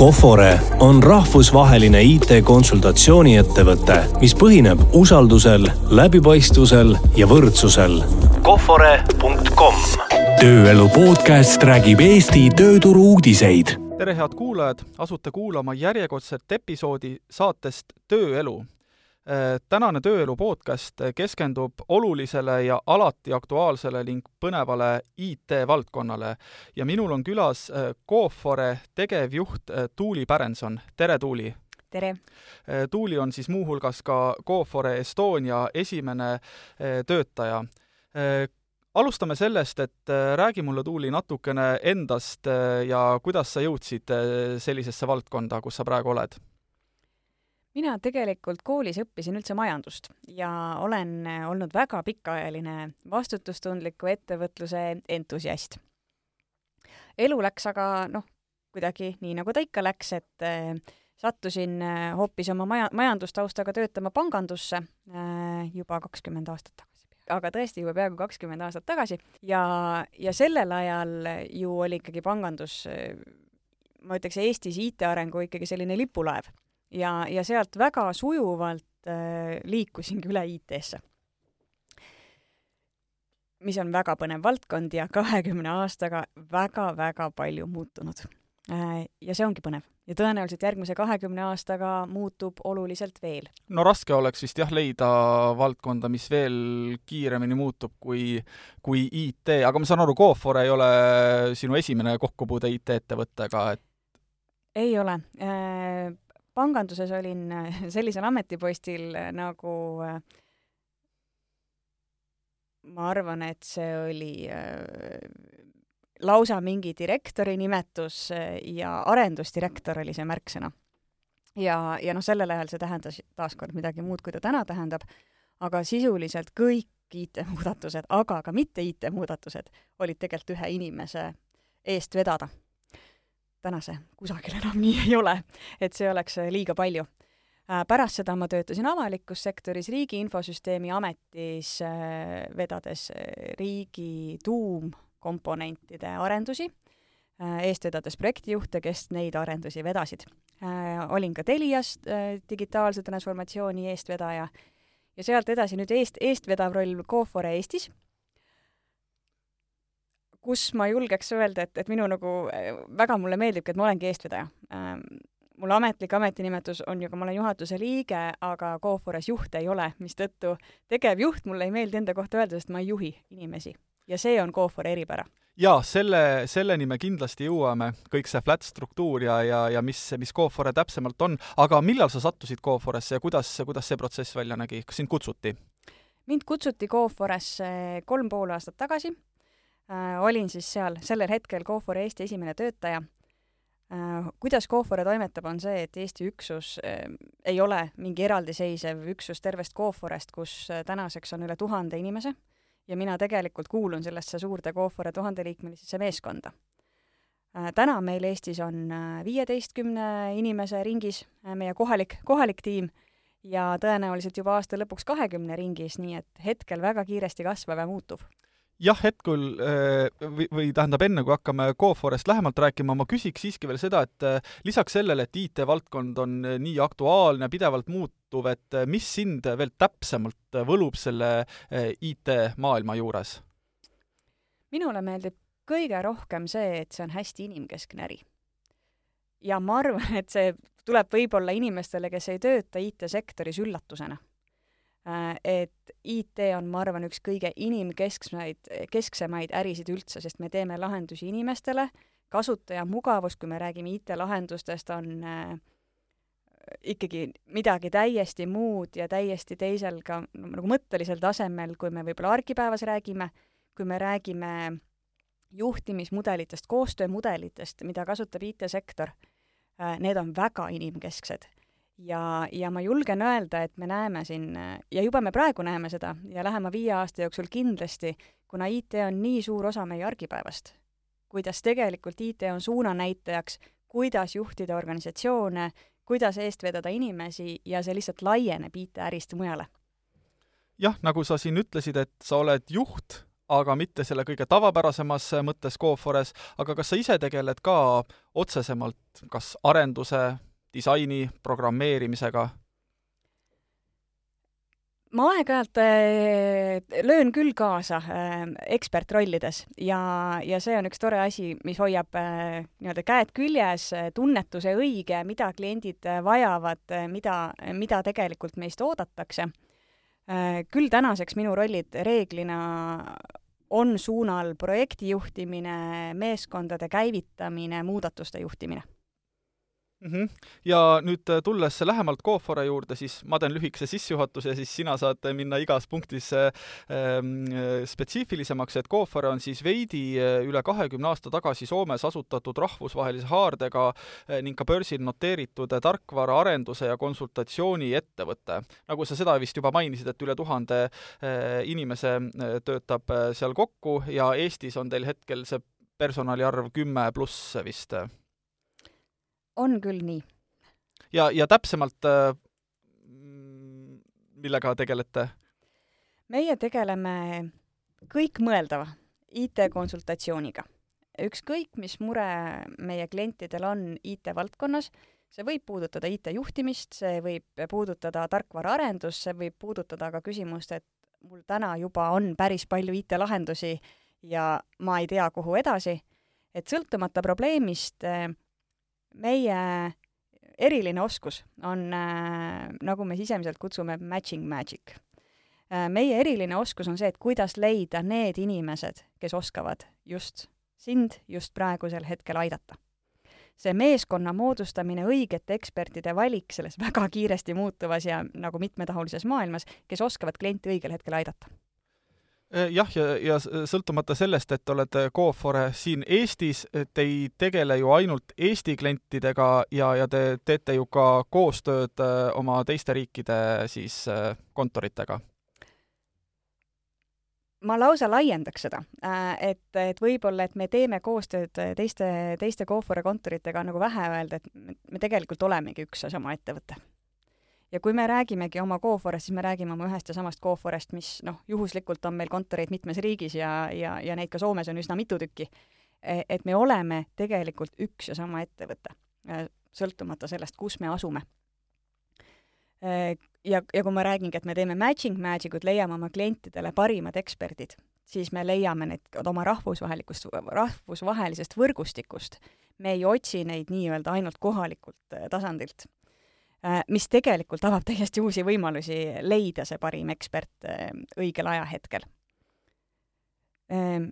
Cofore on rahvusvaheline IT-konsultatsiooniettevõte, mis põhineb usaldusel, läbipaistvusel ja võrdsusel. Cofore.com tööelu podcast räägib Eesti tööturu uudiseid. tere, head kuulajad, asute kuulama järjekordset episoodi saatest Tööelu tänane Tööelu podcast keskendub olulisele ja alati aktuaalsele ning põnevale IT-valdkonnale ja minul on külas Cofore äh, tegevjuht äh, Tuuli Pärenson, tere Tuuli! tere! Tuuli on siis muuhulgas ka Cofore Estonia esimene töötaja. alustame sellest, et räägi mulle, Tuuli, natukene endast ja kuidas sa jõudsid sellisesse valdkonda, kus sa praegu oled mina tegelikult koolis õppisin üldse majandust ja olen olnud väga pikaajaline vastutustundliku ettevõtluse entusiast. elu läks aga noh, kuidagi nii, nagu ta ikka läks, et äh, sattusin äh, hoopis oma maja, majandustaustaga töötama pangandusse juba kakskümmend aastat tagasi. aga tõesti juba peaaegu kakskümmend aastat tagasi ja, ja sellel ajal ju oli ikkagi pangandus, ma ütleks Eestis IT arengu ikkagi selline lipulaev ja, ja sealt väga sujuvalt äh, liikusingi üle IT-sse. mis on väga põnev valdkond ja kahekümne aastaga väga-väga palju muutunud äh,. ja see ongi põnev. ja tõenäoliselt järgmise kahekümne aastaga muutub oluliselt veel. no raske oleks vist jah, leida valdkonda, mis veel kiiremini muutub kui, kui IT, aga ma saan aru, Cofore ei ole sinu esimene kokkupuude IT-ettevõttega, et ei ole äh, panganduses olin äh, sellisel ametipostil äh, nagu äh, ma arvan, et see oli lausa mingi direktori nimetus ja arendusdirektor oli see märksõna. ja, ja noh, sellel ajal see tähendas taaskord midagi muud, kui ta täna tähendab, aga sisuliselt kõik IT-muudatused, aga ka mitte IT-muudatused olid tegelikult ühe inimese eest vedada täna see kusagil enam nii ei ole, et see oleks äh, liiga palju. Äh, pärast seda ma töötasin avalikus sektoris Riigi Infosüsteemi Ametis, äh, vedades riigi tuumkomponentide arendusi, eest vedades projektijuhte, kes neid arendusi vedasid. olin ka Telias digitaalse transformatsiooni eestvedaja ja sealt edasi nüüd eest, eestvedav roll Cofore Eestis kus ma julgeks öelda, et, et minu nagu väga mulle meeldibki, et ma olengi eestvedaja ähm,. mul ametlik ametinimetus on ju ka, ma olen juhatuse liige, aga Cofores juht ei ole, mistõttu tegevjuht mulle ei meeldi enda kohta öelda, sest ma ei juhi inimesi. ja see on Cofore eripära jaa, selle, selleni me kindlasti jõuame, kõik see flat struktuur ja, ja, ja mis, mis Cofore täpsemalt on, aga millal sa sattusid Coforesse ja kuidas, kuidas see protsess välja nägi, kas sind kutsuti? mind kutsuti Coforesse kolm pool aastat tagasi äh, olin siis seal sellel hetkel Cofore Eesti esimene töötaja äh,. kuidas Cofore toimetab, on see, et Eesti üksus äh, ei ole mingi eraldiseisev üksus tervest Coforest, kus äh, tänaseks on üle tuhande inimese ja mina tegelikult kuulun sellesse suurde Cofore tuhandeliikmelisesse meeskonda äh,. täna meil Eestis on äh, viieteistkümne inimese ringis meie kohalik, kohalik tiim ja tõenäoliselt juba aasta lõpuks kahekümne ringis, nii et hetkel väga kiiresti kasvav ja muutuv jah, hetkel äh, või, või tähendab, enne kui hakkame Coforest lähemalt rääkima, ma küsiks siiski veel seda, et äh, lisaks sellele, et IT-valdkond on äh, nii aktuaalne, pidevalt muutuv, et mis sind veel täpsemalt võlub selle IT-maailma juures? minule meeldib kõige rohkem see, et see on hästi inimkeskne äri. ja ma arvan, et see tuleb võib-olla inimestele, kes ei tööta IT-sektoris üllatusena et IT on, ma arvan, üks kõige inimkesksemaid, kesksemaid ärisid üldse, sest me teeme lahendusi inimestele, kasutaja mugavus, kui me räägime IT-lahendustest, on äh, ikkagi midagi täiesti muud ja täiesti teisel ka nagu mõttelisel tasemel, kui me võib-olla argipäevas räägime, kui me räägime juhtimismudelitest, koostöömudelitest, mida kasutab IT-sektor, äh, need on väga inimkesksed ja, ja ma julgen öelda, et me näeme siin ja juba me praegu näeme seda ja lähema viie aasta jooksul kindlasti, kuna IT on nii suur osa meie argipäevast, kuidas tegelikult IT on suunanäitajaks, kuidas juhtida organisatsioone, kuidas eest vedada inimesi ja see lihtsalt laieneb IT-ärist mujale. jah, nagu sa siin ütlesid, et sa oled juht, aga mitte selle kõige tavapärasemas mõttes Cofores, aga kas sa ise tegeled ka otsesemalt kas arenduse, disaini, programmeerimisega? ma aeg-ajalt äh, löön küll kaasa äh, ekspertrollides ja, ja see on üks tore asi, mis hoiab äh, nii-öelda käed küljes, tunnetuse õige, mida kliendid vajavad, mida, mida tegelikult meist oodatakse. küll tänaseks minu rollid reeglina on suunal projekti juhtimine, meeskondade käivitamine, muudatuste juhtimine mm. -hmm. ja nüüd äh, tulles lähemalt Cofore juurde, siis ma teen lühikese sissejuhatuse siis sina saad minna igas punktis äh, äh, spetsiifilisemaks, et Cofore on siis veidi üle kahekümne aasta tagasi Soomes asutatud rahvusvahelise haardega ning ka börsil noteeritud tarkvaraarenduse ja konsultatsiooni ettevõte. nagu sa seda vist juba mainisid, et üle tuhande inimese töötab seal kokku ja Eestis on teil hetkel see personali arv kümme pluss vist on küll nii. ja, ja täpsemalt äh, millega tegelete? meie tegeleme kõikmõeldava IT-konsultatsiooniga. ükskõik, mis mure meie klientidel on IT-valdkonnas, see võib puudutada IT-juhtimist, see võib puudutada tarkvaraarendust, see võib puudutada ka küsimust, et mul täna juba on päris palju IT-lahendusi ja ma ei tea, kuhu edasi, et sõltumata probleemist meie eriline oskus on äh,, nagu me sisemiselt kutsume, matching magic äh,. meie eriline oskus on see, et kuidas leida need inimesed, kes oskavad just sind just praegusel hetkel aidata. see meeskonna moodustamine, õigete ekspertide valik selles väga kiiresti muutuvas ja nagu mitmetahulises maailmas, kes oskavad klienti õigel hetkel aidata jah, ja, ja sõltumata sellest, et olete Cofore siin Eestis, te ei tegele ju ainult Eesti klientidega ja, ja te teete ju ka koostööd äh, oma teiste riikide siis kontoritega. Ma lausa laiendaks seda, et, et võib-olla, et me teeme koostööd teiste, teiste Cofore kontoritega, nagu vähe öelda, et me tegelikult olemegi üks ja sama ettevõte ja kui me räägimegi oma Coforest, siis me räägime oma ühest ja samast Coforest, mis noh, juhuslikult on meil kontoreid mitmes riigis ja, ja, ja neid ka Soomes on üsna mitu tükki. E, et me oleme tegelikult üks ja sama ettevõte, e, sõltumata sellest, kus me asume. E, ja, ja kui ma räägingi, et me teeme matching magic ut, leiame oma klientidele parimad eksperdid, siis me leiame need oma rahvusvahelikust, rahvusvahelisest võrgustikust. me ei otsi neid nii-öelda ainult kohalikult tasandilt mis tegelikult avab täiesti uusi võimalusi leida see parim ekspert äh, õigel ajahetkel. Ähm,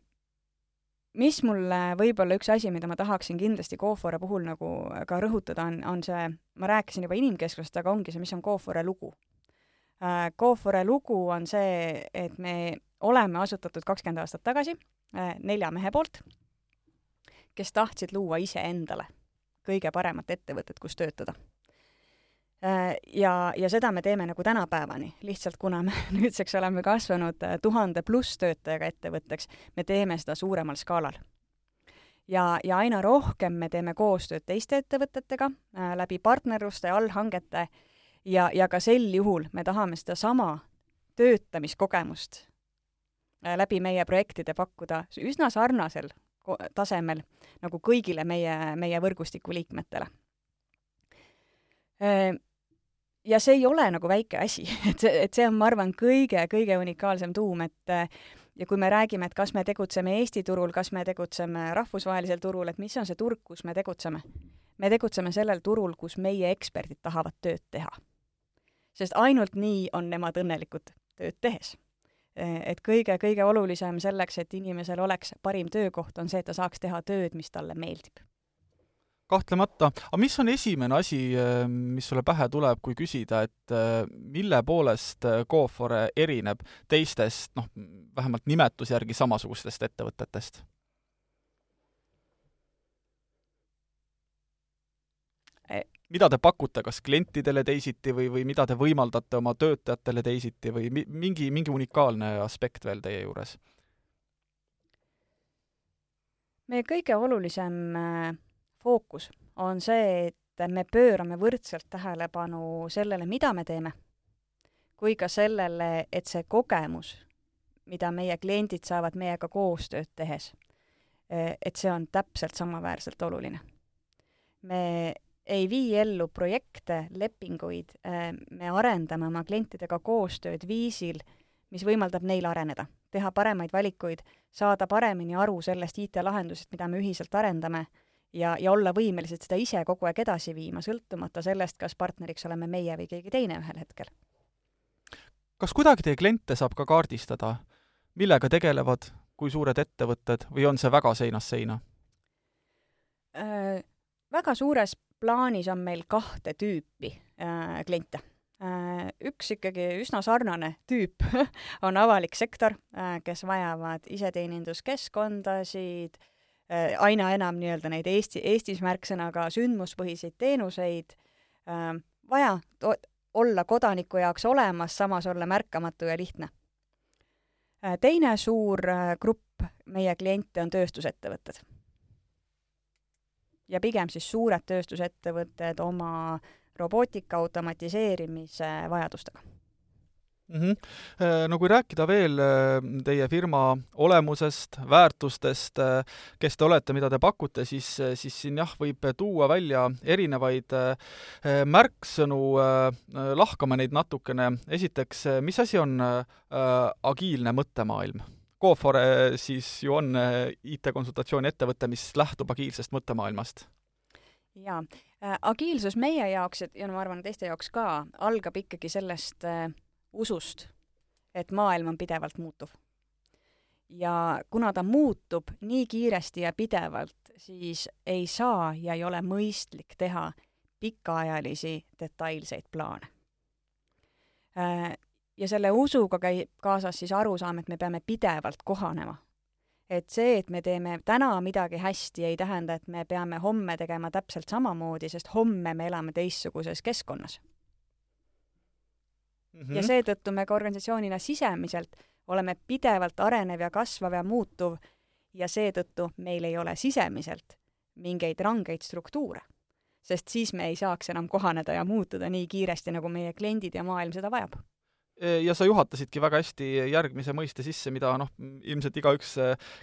mis mulle võib-olla üks asi, mida ma tahaksin kindlasti Cofore puhul nagu ka rõhutada, on, on see, ma rääkisin juba inimkeskusest, aga ongi see, mis on Cofore lugu. Cofore äh, lugu on see, et me oleme asutatud kakskümmend aastat tagasi nelja mehe poolt, kes tahtsid luua iseendale kõige paremat ettevõtet, kus töötada Äh, ja, ja seda me teeme nagu tänapäevani, lihtsalt kuna me nüüdseks oleme kasvanud äh, tuhande pluss töötajaga ettevõtteks, me teeme seda suuremal skaalal. ja, ja aina rohkem me teeme koostööd teiste ettevõtetega äh, läbi partnerluste, allhangete ja, ja ka sel juhul me tahame sedasama töötamiskogemust äh, läbi meie projektide pakkuda üsna sarnasel tasemel nagu kõigile meie, meie võrgustiku liikmetele äh, ja see ei ole nagu väike asi, et see, et see on, ma arvan, kõige-kõige unikaalsem tuum, et ja kui me räägime, et kas me tegutseme Eesti turul, kas me tegutseme rahvusvahelisel turul, et mis on see turg, kus me tegutseme? me tegutseme sellel turul, kus meie eksperdid tahavad tööd teha. sest ainult nii on nemad õnnelikud tööd tehes. et kõige-kõige olulisem selleks, et inimesel oleks parim töökoht, on see, et ta saaks teha tööd, mis talle meeldib kahtlemata, aga mis on esimene asi, äh, mis sulle pähe tuleb, kui küsida, et äh, mille poolest Cofore äh, erineb teistest, noh, vähemalt nimetuse järgi samasugustest ettevõtetest? Mida te pakute, kas klientidele teisiti või, või mida te võimaldate oma töötajatele teisiti või mi-, mingi, mingi unikaalne aspekt veel teie juures? meie kõige olulisem fookus on see, et me pöörame võrdselt tähelepanu sellele, mida me teeme, kui ka sellele, et see kogemus, mida meie kliendid saavad meiega koostööd tehes, et see on täpselt samaväärselt oluline. me ei vii ellu projekte, lepinguid, me arendame oma klientidega koostööd viisil, mis võimaldab neil areneda, teha paremaid valikuid, saada paremini aru sellest IT-lahendusest, mida me ühiselt arendame, ja, ja olla võimelised seda ise kogu aeg edasi viima, sõltumata sellest, kas partneriks oleme meie või keegi teine ühel hetkel. kas kuidagi teie kliente saab ka kaardistada, millega tegelevad, kui suured ettevõtted või on see väga seinast seina äh,? Väga suures plaanis on meil kahte tüüpi äh, kliente. Üks ikkagi üsna sarnane tüüp on avalik sektor kes vajavad iseteeninduskeskkondasid aina enam nii-öelda neid Eesti, Eestis märksõnaga sündmuspõhiseid teenuseid äh,, vaja olla kodaniku jaoks olemas, samas olla märkamatu ja lihtne äh,. teine suur äh, grupp meie kliente on tööstusettevõtted ja pigem siis suured tööstusettevõtted oma robootika automatiseerimise vajadustega mm. -hmm. No kui rääkida veel äh, teie firma olemusest, väärtustest, äh, kes te olete, mida te pakute, siis, siis siin jah, võib tuua välja erinevaid märksõnu, lahkame neid natukene. esiteks, mis asi on agiilne mõttemaailm? Cofore siis ju on IT-konsultatsiooni ettevõte, mis lähtub agiilsest mõttemaailmast. jaa agiilsus meie jaoks ja no ma arvan, teiste jaoks ka, algab ikkagi sellest äh, usust, et maailm on pidevalt muutuv. ja kuna ta muutub nii kiiresti ja pidevalt, siis ei saa ja ei ole mõistlik teha pikaajalisi detailseid plaane äh, ja selle usuga käib kaasas siis arusaam, et me peame pidevalt kohanema. et see, et me teeme täna midagi hästi, ei tähenda, et me peame homme tegema täpselt samamoodi, sest homme me elame teistsuguses keskkonnas mm. -hmm. ja seetõttu me ka organisatsioonina sisemiselt oleme pidevalt arenev ja kasvav ja muutuv ja seetõttu meil ei ole sisemiselt mingeid rangeid struktuure. sest siis me ei saaks enam kohaneda ja muutuda nii kiiresti, nagu meie kliendid ja maailm seda vajab ja sa juhatasidki väga hästi järgmise mõiste sisse, mida noh, ilmselt igaüks,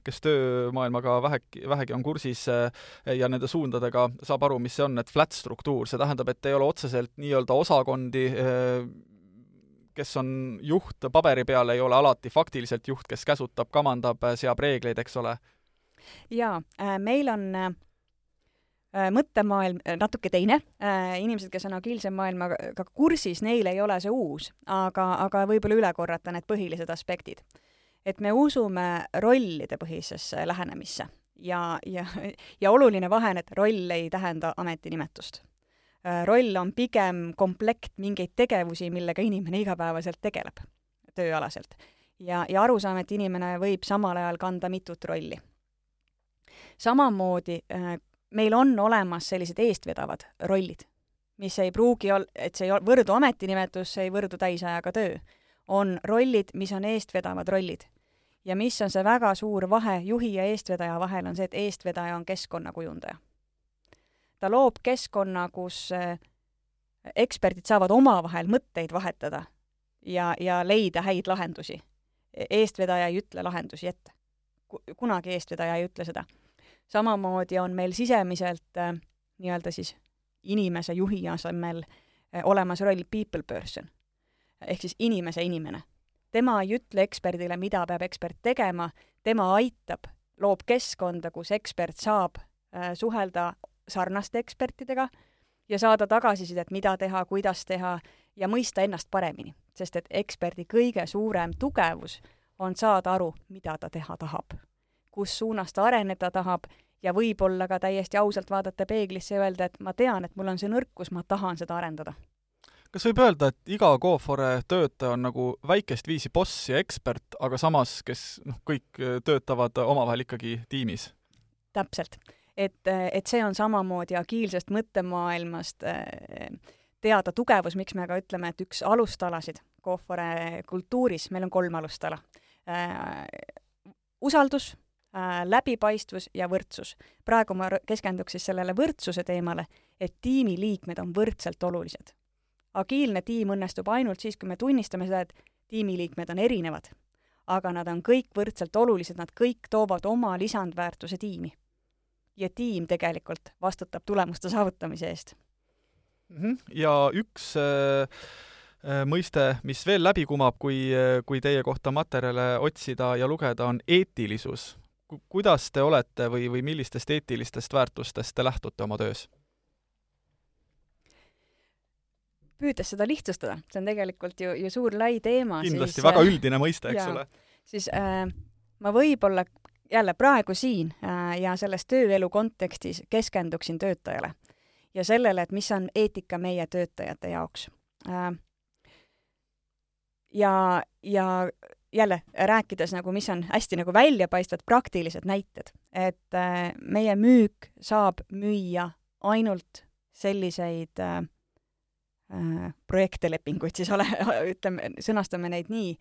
kes töömaailmaga vähegi, vähegi on kursis ja nende suundadega, saab aru, mis see on, et flat struktuur, see tähendab, et ei ole otseselt nii-öelda osakondi, kes on juht paberi peal, ei ole alati faktiliselt juht, kes käsutab, kamandab, seab reegleid, eks ole? jaa, äh, meil on äh, Äh, mõttemaailm natuke teine, inimesed, kes on agiilse maailmaga kursis, neil ei ole see uus, aga, aga võib-olla üle korrata need põhilised aspektid. et me usume rollide põhisesse lähenemisse ja, ja, ja oluline vahe on, et roll ei tähenda ametinimetust. Roll on pigem komplekt mingeid tegevusi, millega inimene igapäevaselt tegeleb, tööalaselt. ja, ja arusaam, et inimene võib samal ajal kanda mitut rolli samamoodi meil on olemas sellised eestvedavad rollid, mis ei pruugi ol-, et see ei võrdu ametinimetus, see ei võrdu täisajaga töö. on rollid, mis on eestvedavad rollid. ja mis on see väga suur vahe juhi ja eestvedaja vahel, on see, et eestvedaja on keskkonnakujundaja. Ta loob keskkonna, kus äh, eksperdid saavad omavahel mõtteid vahetada ja, ja leida häid lahendusi. eestvedaja ei ütle lahendusi ette. kunagi eestvedaja ei ütle seda samamoodi on meil sisemiselt äh, nii-öelda siis inimese juhi asemel äh, olemas roll people person ehk siis inimese inimene. tema ei ütle eksperdile, mida peab ekspert tegema, tema aitab, loob keskkonda, kus ekspert saab suhelda sarnaste ekspertidega ja saada tagasisidet, mida teha, kuidas teha ja mõista ennast paremini. sest et eksperdi kõige suurem tugevus on saada aru, mida ta teha tahab kus suunas ta areneda tahab ja võib-olla ka täiesti ausalt vaadata peeglisse ja öelda, et ma tean, et mul on see nõrkus, ma tahan seda arendada. kas võib öelda, et iga Cofore töötaja on nagu väikest viisi boss ja ekspert, aga samas, kes noh, kõik töötavad omavahel ikkagi tiimis? täpselt. Et, et see on samamoodi agiilsest mõttemaailmast teada tugevus, miks me ka ütleme, et üks alustalasid Cofore kultuuris, meil on kolm alustala. usaldus äh, läbipaistvus ja võrdsus. praegu ma keskenduks siis sellele võrdsuse teemale, et tiimiliikmed on võrdselt olulised. agiilne tiim õnnestub ainult siis, kui me tunnistame seda, et tiimiliikmed on erinevad. aga nad on kõik võrdselt olulised, nad kõik toovad oma lisandväärtuse tiimi. Ja tiim tegelikult vastutab tulemuste saavutamise eest. -hmm. ja üks äh, äh, mõiste, mis veel läbi kumab, kui, äh, kui teie kohta materjale otsida ja lugeda, on eetilisus. kuidas te olete või, või millistest eetilistest väärtustest te lähtute oma töös? püüdes seda lihtsustada, see on tegelikult ju, ju suur lai teema. kindlasti siis, väga äh, üldine mõiste, eks ole. siis äh, ma võib-olla jälle praegu siin äh, ja selles tööelu kontekstis keskenduksin töötajale ja sellele, et mis on eetika meie töötajate jaoks äh,. ja, ja jälle rääkides nagu, mis on hästi nagu väljapaistvad praktilised näited, et äh, meie müük saab müüa ainult selliseid projektelepinguid siis ole, ütleme, sõnastame neid nii,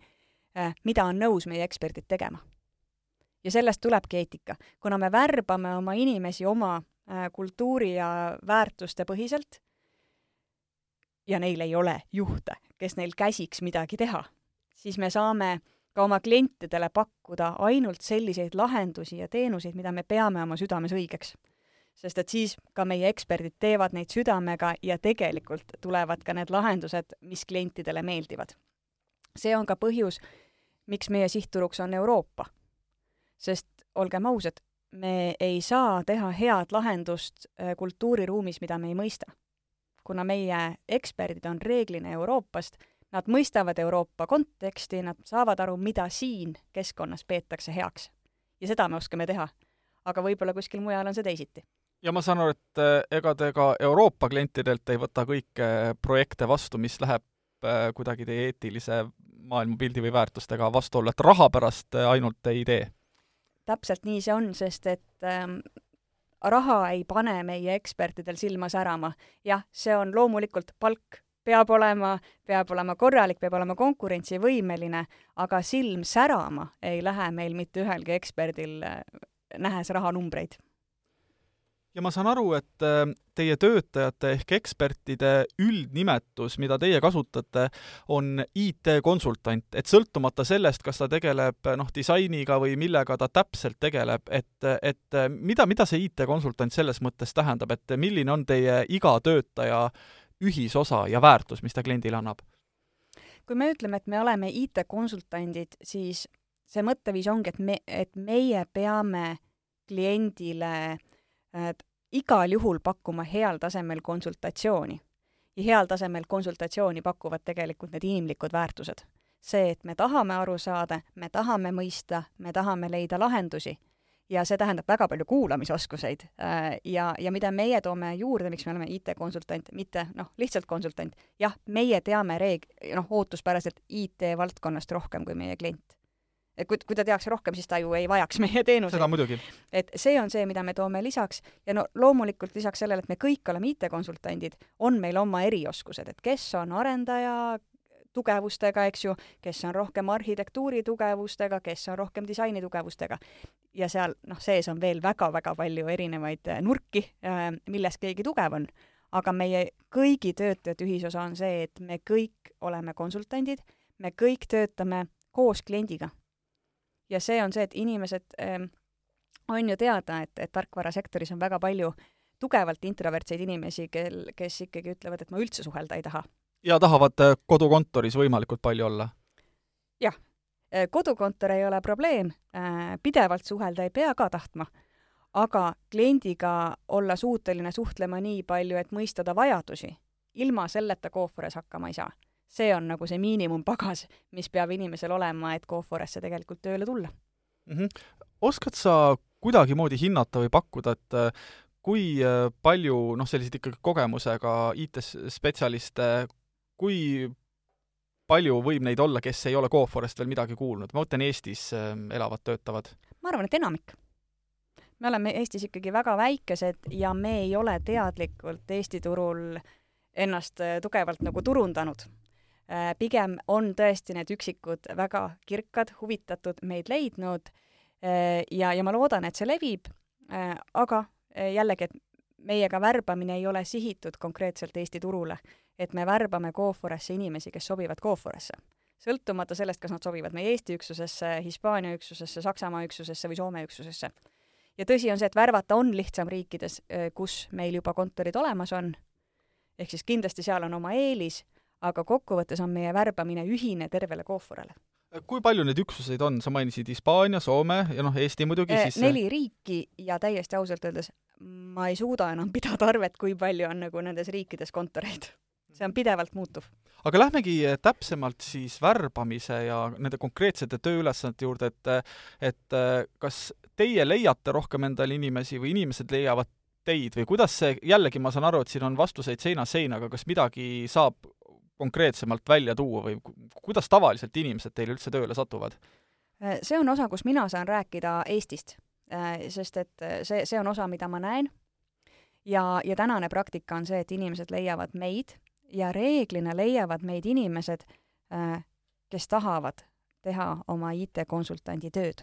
mida on nõus meie eksperdid tegema. Ja sellest tulebki eetika. kuna me värbame oma inimesi oma äh, kultuuri ja väärtuste põhiselt ja neil ei ole juhte, kes neil käsiks midagi teha, siis me saame ka oma klientidele pakkuda ainult selliseid lahendusi ja teenuseid, mida me peame oma südames õigeks sest et siis ka meie eksperdid teevad neid südamega ja tegelikult tulevad ka need lahendused, mis klientidele meeldivad. see on ka põhjus, miks meie sihtturuks on Euroopa. Sest olgem ausad, me ei saa teha head lahendust äh, kultuuriruumis, mida me ei mõista. kuna meie eksperdid on reeglina Euroopast, nad mõistavad Euroopa konteksti, nad saavad aru, mida siin keskkonnas peetakse heaks. ja seda me oskame teha. aga võib-olla kuskil mujal on see teisiti ja ma saan aru, et äh, ega te ka Euroopa klientidelt ei võta kõiki projekte vastu, mis läheb äh, kuidagi teie eetilise maailmapildi või väärtustega vastuollu, et raha pärast äh, ainult ei tee? Täpselt nii see on, sest et ähm, raha ei pane meie ekspertidel silma särama. jah, see on loomulikult palk, peab olema, peab olema korralik, peab olema konkurentsivõimeline, aga silm särama ei lähe meil mitte ühelgi eksperdil, nähes rahanumbreid ja ma saan aru, et äh, teie töötajate ehk ekspertide üldnimetus, mida teie kasutate, on IT-konsultant, et sõltumata sellest, kas ta tegeleb noh, disainiga või millega ta täpselt tegeleb, et, et mida, mida see IT-konsultant selles mõttes tähendab, et milline on teie iga töötaja ühisosa ja väärtus, mis ta kliendile annab? kui me ütleme, et me oleme IT-konsultandid, siis see mõtteviis ongi, et me, et meie peame kliendile äh, igal juhul pakkuma heal tasemel konsultatsiooni. ja heal tasemel konsultatsiooni pakuvad tegelikult need inimlikud väärtused. see, et me tahame aru saada, me tahame mõista, me tahame leida lahendusi ja see tähendab väga palju kuulamisoskuseid äh, ja, ja mida meie toome juurde, miks me oleme IT-konsultant, mitte noh, lihtsalt konsultant, jah, meie teame reeg-, noh, ootuspäraselt IT-valdkonnast rohkem kui meie klient et kui, kui ta teaks rohkem, siis ta ju ei vajaks meie teenuseid. seda muidugi. et see on see, mida me toome lisaks ja no loomulikult lisaks sellele, et me kõik oleme IT-konsultandid, on meil oma erioskused, et kes on arendaja tugevustega, eks ju, kes on rohkem arhitektuuri tugevustega, kes on rohkem disaini tugevustega. ja seal noh, sees on veel väga-väga palju erinevaid äh, nurki, äh, milles keegi tugev on. aga meie kõigi töötajate ühisosa on see, et me kõik oleme konsultandid, me kõik töötame koos kliendiga ja see on see, et inimesed ähm,, on ju teada, et, et tarkvarasektoris on väga palju tugevalt introvertseid inimesi, kel, kes ikkagi ütlevad, et ma üldse suhelda ei taha. ja tahavad äh, kodukontoris võimalikult palju olla? jah, äh, kodukontor ei ole probleem, äh, pidevalt suhelda ei pea ka tahtma, aga kliendiga olla suuteline suhtlema nii palju, et mõista ta vajadusi, ilma selleta Coforis hakkama ei saa see on nagu see miinimumpagas, mis peab inimesel olema, et Coforesse tegelikult tööle tulla mm. -hmm. oskad sa kuidagimoodi hinnata või pakkuda, et äh, kui äh, palju noh, selliseid ikkagi kogemusega IT-spetsialiste, kui palju võib neid olla, kes ei ole Coforest veel midagi kuulnud, ma mõtlen Eestis äh, elavad, töötavad? ma arvan, et enamik. me oleme Eestis ikkagi väga väikesed ja me ei ole teadlikult Eesti turul ennast tugevalt nagu turundanud Äh, pigem on tõesti need üksikud väga kirkad, huvitatud meid leidnud äh, ja, ja ma loodan, et see levib, äh, aga jällegi, et meiega värbamine ei ole sihitud konkreetselt Eesti turule. et me värbame Coforesse inimesi, kes sobivad Coforesse. sõltumata sellest, kas nad sobivad meie Eesti üksusesse, Hispaania üksusesse, Saksamaa üksusesse või Soome üksusesse. ja tõsi on see, et värvata on lihtsam riikides, kus meil juba kontorid olemas on, ehk siis kindlasti seal on oma eelis, aga kokkuvõttes on meie värbamine ühine tervele Kooforele kui palju neid üksuseid on, sa mainisid Hispaania, Soome ja noh, Eesti muidugi siis neli riiki ja täiesti ausalt öeldes ma ei suuda enam pidada arvet, kui palju on nagu nendes riikides kontoreid. see on pidevalt muutuv. aga lähmegi täpsemalt siis värbamise ja nende konkreetsete tööülesannete juurde, et et kas teie leiate rohkem endale inimesi või inimesed leiavad teid või kuidas see, jällegi ma saan aru, et siin on vastuseid seina, aga kas midagi saab konkreetsemalt välja tuua või kuidas tavaliselt inimesed teile üldse tööle satuvad? Äh, see on osa, kus mina saan rääkida Eestist, äh, sest et äh, see, see on osa, mida ma näen ja, ja tänane praktika on see, et inimesed leiavad meid ja reeglina leiavad meid inimesed, kes tahavad teha oma IT-konsultandi tööd.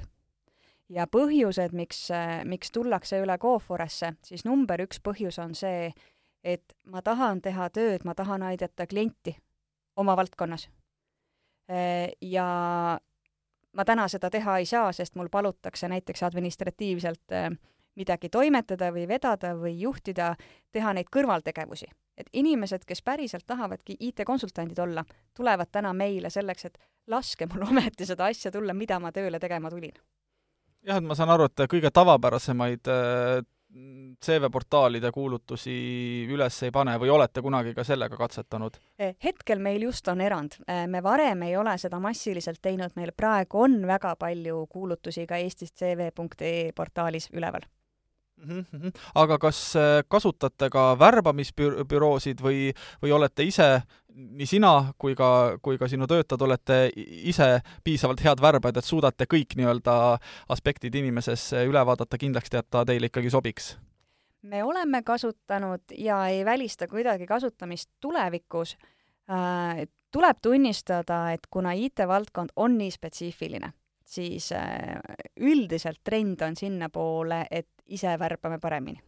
ja põhjused, miks, miks tullakse üle Coforesse, siis number üks põhjus on see, et ma tahan teha tööd, ma tahan aidata klienti oma valdkonnas. Äh, ja ma täna seda teha ei saa, sest mul palutakse näiteks administratiivselt äh, midagi toimetada või vedada või juhtida, teha neid kõrvaltegevusi. et inimesed, kes päriselt tahavadki IT-konsultandid olla, tulevad täna meile selleks, et laske mul ometi seda asja tulla, mida ma tööle tegema tulin. jah, et ma saan aru, et kõige tavapärasemaid äh, CV-portaalide kuulutusi üles ei pane või olete kunagi ka sellega katsetanud? Hetkel meil just on erand. Me varem ei ole seda massiliselt teinud, meil praegu on väga palju kuulutusi ka Eestis cv.ee portaalis üleval. Aga kas äh, kasutate ka värbamisbüroosid või, või olete ise, nii sina kui ka, kui ka sinu töötajad olete ise piisavalt head värbajad, et suudate kõik nii-öelda aspektid inimeses üle vaadata, kindlaks teha, et ta teile ikkagi sobiks? me oleme kasutanud ja ei välista kuidagi kasutamist tulevikus äh,. tuleb tunnistada, et kuna IT-valdkond on nii spetsiifiline siis äh, üldiselt trend on sinnapoole, et ise värbame paremini.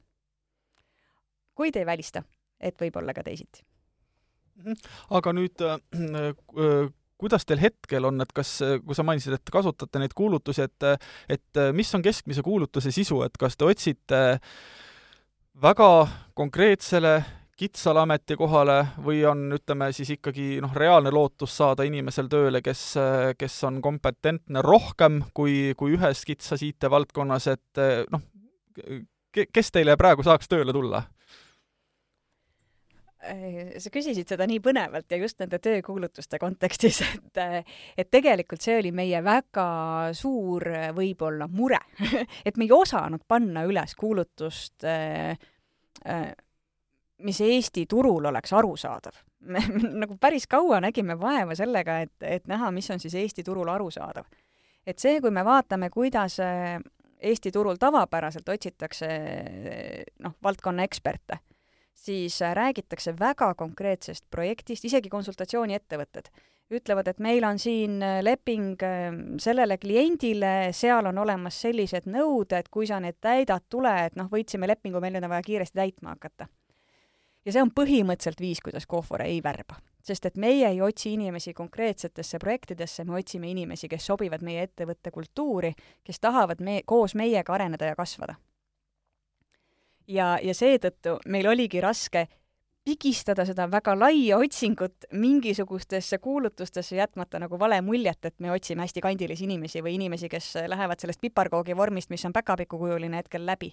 kuid ei välista, et võib olla ka teisiti. Mhm. aga nüüd äh, äh, kuidas teil hetkel on, et kas, kui sa mainisid, et kasutate neid kuulutusi, et et mis on keskmise kuulutuse sisu, et kas te otsite väga konkreetsele kitsale ametikohale või on, ütleme siis ikkagi noh, reaalne lootus saada inimesel tööle, kes, kes on kompetentne rohkem kui, kui ühes kitsas IT-valdkonnas, et noh, kes teile praegu saaks tööle tulla? sa küsisid seda nii põnevalt ja just nende töökuulutuste kontekstis, et et tegelikult see oli meie väga suur võib-olla mure et me ei osanud panna üles kuulutust äh, äh, mis Eesti turul oleks arusaadav. me nagu päris kaua nägime vaeva sellega, et, et näha, mis on siis Eesti turul arusaadav. et see, kui me vaatame, kuidas äh, Eesti turul tavapäraselt otsitakse noh, valdkonna eksperte, siis äh, räägitakse väga konkreetsest projektist, isegi konsultatsiooniettevõtted ütlevad, et meil on siin äh, leping sellele kliendile, seal on olemas sellised nõuded, kui sa need täidad, tule, et noh, võitsime lepingu, meil on vaja kiiresti täitma hakata ja see on põhimõtteliselt viis, kuidas Kohvore ei värba. sest et meie ei otsi inimesi konkreetsetesse projektidesse, me otsime inimesi, kes sobivad meie ettevõtte kultuuri, kes tahavad me-, koos meiega areneda ja kasvada. ja, ja seetõttu meil oligi raske pigistada seda väga laia otsingut mingisugustesse kuulutustesse, jätmata nagu vale muljet, et me otsime hästi kandilisi inimesi või inimesi, kes lähevad sellest piparkoogi vormist, mis on päkapikukujuline hetkel läbi.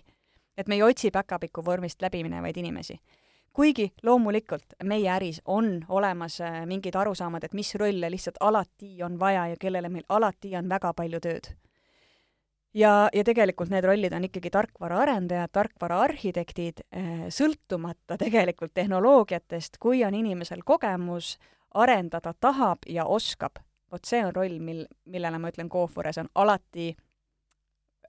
et me ei otsi päkapiku vormist läbi minevaid inimesi kuigi loomulikult meie äris on olemas äh, mingid arusaamad, et mis rolle lihtsalt alati on vaja ja kellele meil alati on väga palju tööd. ja, ja tegelikult need rollid on ikkagi tarkvaraarendajad, tarkvaraarhitektid, äh, sõltumata tegelikult tehnoloogiatest, kui on inimesel kogemus, arendada tahab ja oskab, vot see on roll, mil, millele ma ütlen, Coofores on alati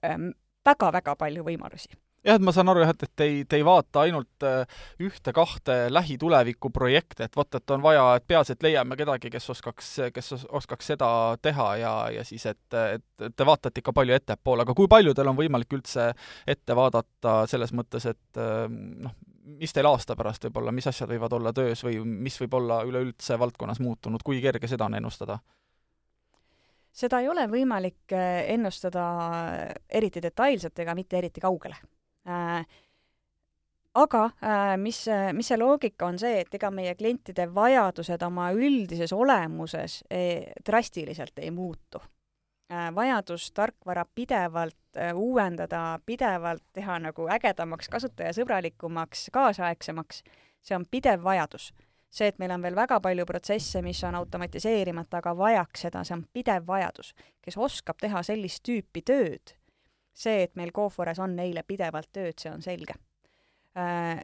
ähm, väga-väga palju võimalusi jah, et ma saan aru jah, et, et te ei, te ei vaata ainult äh, ühte-kahte lähituleviku projekte, et vot, et on vaja, et peaasi, et leiame kedagi, kes oskaks, kes oskaks seda teha ja, ja siis, et, et te vaatate ikka palju ettepoole, aga kui palju teil on võimalik üldse ette vaadata selles mõttes, et äh, noh, mis teil aasta pärast võib olla, mis asjad võivad olla töös või mis võib olla üleüldse valdkonnas muutunud, kui kerge seda on ennustada? seda ei ole võimalik ennustada eriti detailselt ega mitte eriti kaugele aga mis, mis see loogika on see, et ega meie klientide vajadused oma üldises olemuses ei, drastiliselt ei muutu. vajadus tarkvara pidevalt uuendada, pidevalt teha nagu ägedamaks, kasutajasõbralikumaks, kaasaegsemaks, see on pidev vajadus. see, et meil on veel väga palju protsesse, mis on automatiseerimata, aga vajaks seda, see on pidev vajadus. kes oskab teha sellist tüüpi tööd, see, et meil Cofores on neile pidevalt tööd, see on selge äh,.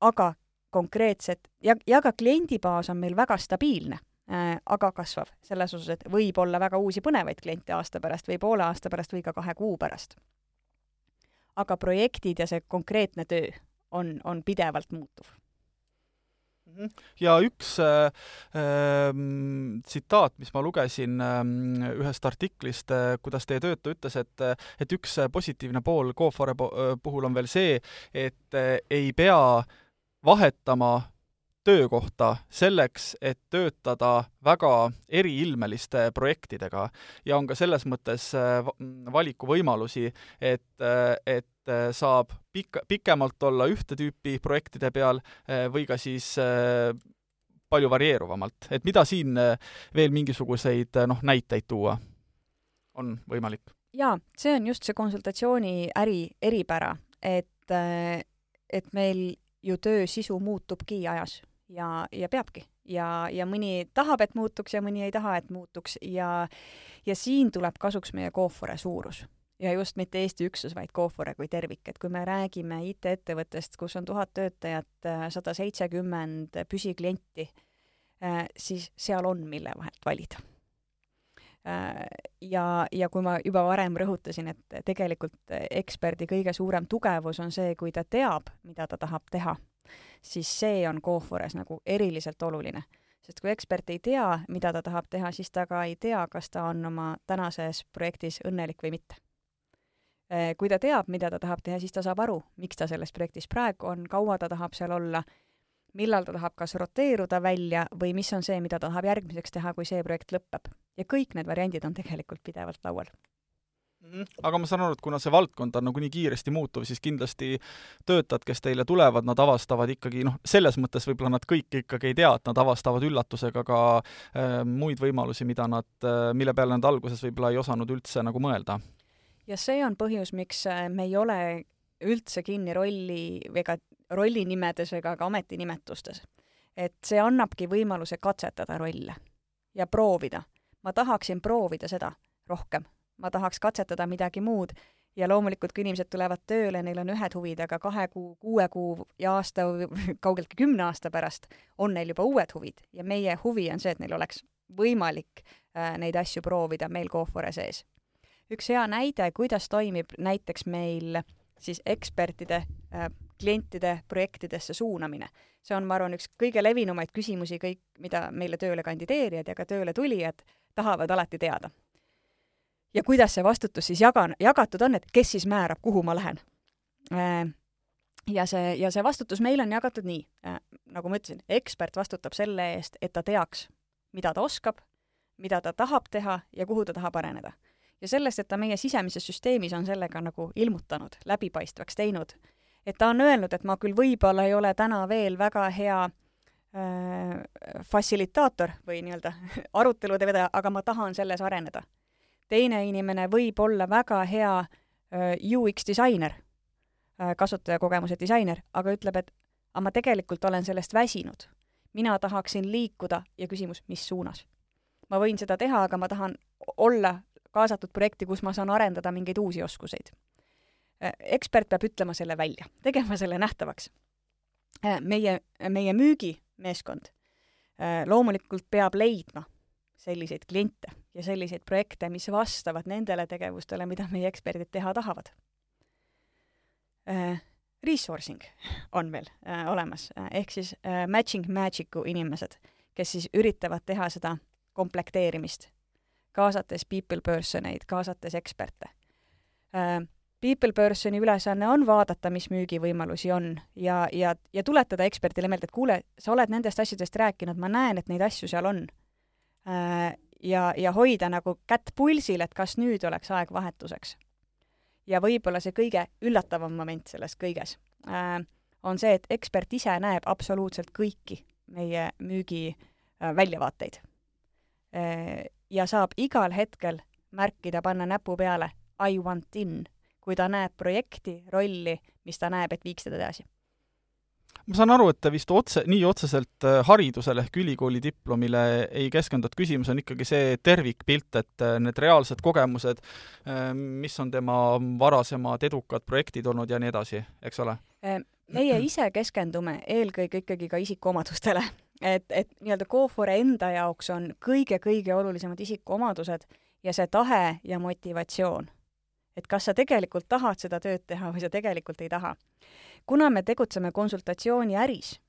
aga konkreetsed ja, ja ka kliendibaas on meil väga stabiilne äh,, aga kasvav. selles osas, et võib olla väga uusi põnevaid kliente aasta pärast või poole aasta pärast või ka kahe kuu pärast. aga projektid ja see konkreetne töö on, on pidevalt muutuv. Ja üks äh, äh, tsitaat, mis ma lugesin äh, ühest artiklist äh,, kuidas teie töötaja ütles, et, et üks positiivne pool GoFore puhul on veel see, et äh, ei pea vahetama töökohta selleks, et töötada väga eriilmeliste projektidega. Ja on ka selles mõttes äh, valikuvõimalusi, et, äh, et äh, saab pikk, pikemalt olla ühte tüüpi projektide peal või ka siis palju varieeruvamalt, et mida siin veel mingisuguseid noh, näiteid tuua on võimalik? jaa, see on just see konsultatsiooni äri eripära, et, et meil ju töö sisu muutubki ajas ja, ja peabki. ja, ja mõni tahab, et muutuks ja mõni ei taha, et muutuks ja ja siin tuleb kasuks meie Coofore suurus. Ja just mitte Eesti üksus, vaid Coofore kui tervik, et kui me räägime IT-ettevõttest, kus on tuhat töötajat, sada seitsekümmend püsiklienti, äh, siis seal on, mille vahelt valida äh, ja, ja kui ma juba varem rõhutasin, et tegelikult eksperdi kõige suurem tugevus on see, kui ta teab, mida ta tahab teha siis see on Coofores nagu eriliselt oluline. sest kui ekspert ei tea, mida ta tahab teha, siis ta ka ei tea, kas ta on oma tänases projektis õnnelik või mitte. Äh, kui ta teab, mida ta tahab teha, siis ta saab aru, miks ta selles projektis praegu on, kaua ta tahab seal olla, millal ta tahab kas roteeruda välja või mis on see, mida ta tahab järgmiseks teha, kui see projekt lõpeb. ja kõik need variandid on tegelikult pidevalt laual Mhm. aga ma saan aru, et kuna see valdkond on nagunii kiiresti muutuv, siis kindlasti töötajad, kes teile tulevad, nad avastavad ikkagi noh, selles mõttes võib-olla nad kõik ikkagi ei tea, et nad avastavad üllatusega ka äh, muid võimalusi, mida nad äh,, mille peale nad alguses võib-olla ei osanud üldse nagu mõelda. Ja see on põhjus, miks äh, me ei ole üldse kinni rolli ega rollinimedes ega ka ametinimetustes. et see annabki võimaluse katsetada rolle ja proovida. ma tahaksin proovida seda rohkem ma tahaks katsetada midagi muud ja loomulikult, kui inimesed tulevad tööle, neil on ühed huvid, aga kahe kuu, kuue kuu ja aasta kaugeltki kümne aasta pärast on neil juba uued huvid ja meie huvi on see, et neil oleks võimalik äh, neid asju proovida meil Coofore sees. Üks hea näide, kuidas toimib näiteks meil siis ekspertide äh, klientide projektidesse suunamine. see on, ma arvan, üks kõige levinumaid küsimusi kõik, mida meile tööle kandideerijad ja ka tööle tulijad tahavad alati teada ja kuidas see vastutus siis jagan-, jagatud on, et kes siis määrab, kuhu ma lähen. Äh, ja see, ja see vastutus meil on jagatud nii, äh, nagu ma ütlesin, ekspert vastutab selle eest, et ta teaks, mida ta oskab, mida ta tahab teha ja kuhu ta tahab areneda. Ja sellest, et ta meie sisemises süsteemis on sellega nagu ilmutanud, läbipaistvaks teinud, et ta on öelnud, et ma küll võib-olla ei ole täna veel väga hea äh, fassilitaator või nii-öelda arutelude vedaja, aga ma tahan selles areneda teine inimene võib olla väga hea UX disainer, kasutajakogemuse disainer, aga ütleb, et aga ma tegelikult olen sellest väsinud. mina tahaksin liikuda ja küsimus, mis suunas. ma võin seda teha, aga ma tahan olla kaasatud projekti, kus ma saan arendada mingeid uusi oskuseid. ekspert peab ütlema selle välja, tegema selle nähtavaks. meie, meie müügimeeskond loomulikult peab leidma selliseid kliente ja selliseid projekte, mis vastavad nendele tegevustele, mida meie eksperdid teha tahavad. Resourcing on äh, olemas ehk siis matching magic'u inimesed, kes siis üritavad teha seda komplekteerimist, kaasates people person eid, kaasates eksperte äh, people person'i ülesanne on vaadata, mis müügivõimalusi on ja, ja, ja tuletada eksperdile meelde, et kuule, sa oled nendest asjadest rääkinud, ma näen, et neid asju seal on Äh, ja, ja hoida nagu kätt pulsil, et kas nüüd oleks aeg vahetuseks. ja võib-olla see kõige üllatavam moment selles kõiges äh, on see, et ekspert ise näeb absoluutselt kõiki meie müügi väljavaateid. Ja saab igal hetkel märkida, panna näpu peale I want in, kui ta näeb projekti, rolli, mis ta näeb, et viiks teda edasi. Ma saan aru, et te vist otse, nii otseselt äh, haridusele ehk ülikooli diplomile ei keskendunud, küsimus on ikkagi see tervikpilt, et äh, need reaalsed kogemused, äh, mis on tema varasemad edukad projektid olnud ja nii edasi, eks ole? meie ise keskendume eelkõige ikkagi ka isikuomadustele, et, et nii-öelda Cofore enda jaoks on kõige-kõige olulisemad isikuomadused ja see tahe ja motivatsioon. et kas sa tegelikult tahad seda tööd teha või sa tegelikult ei taha kuna me tegutseme konsultatsiooniäris,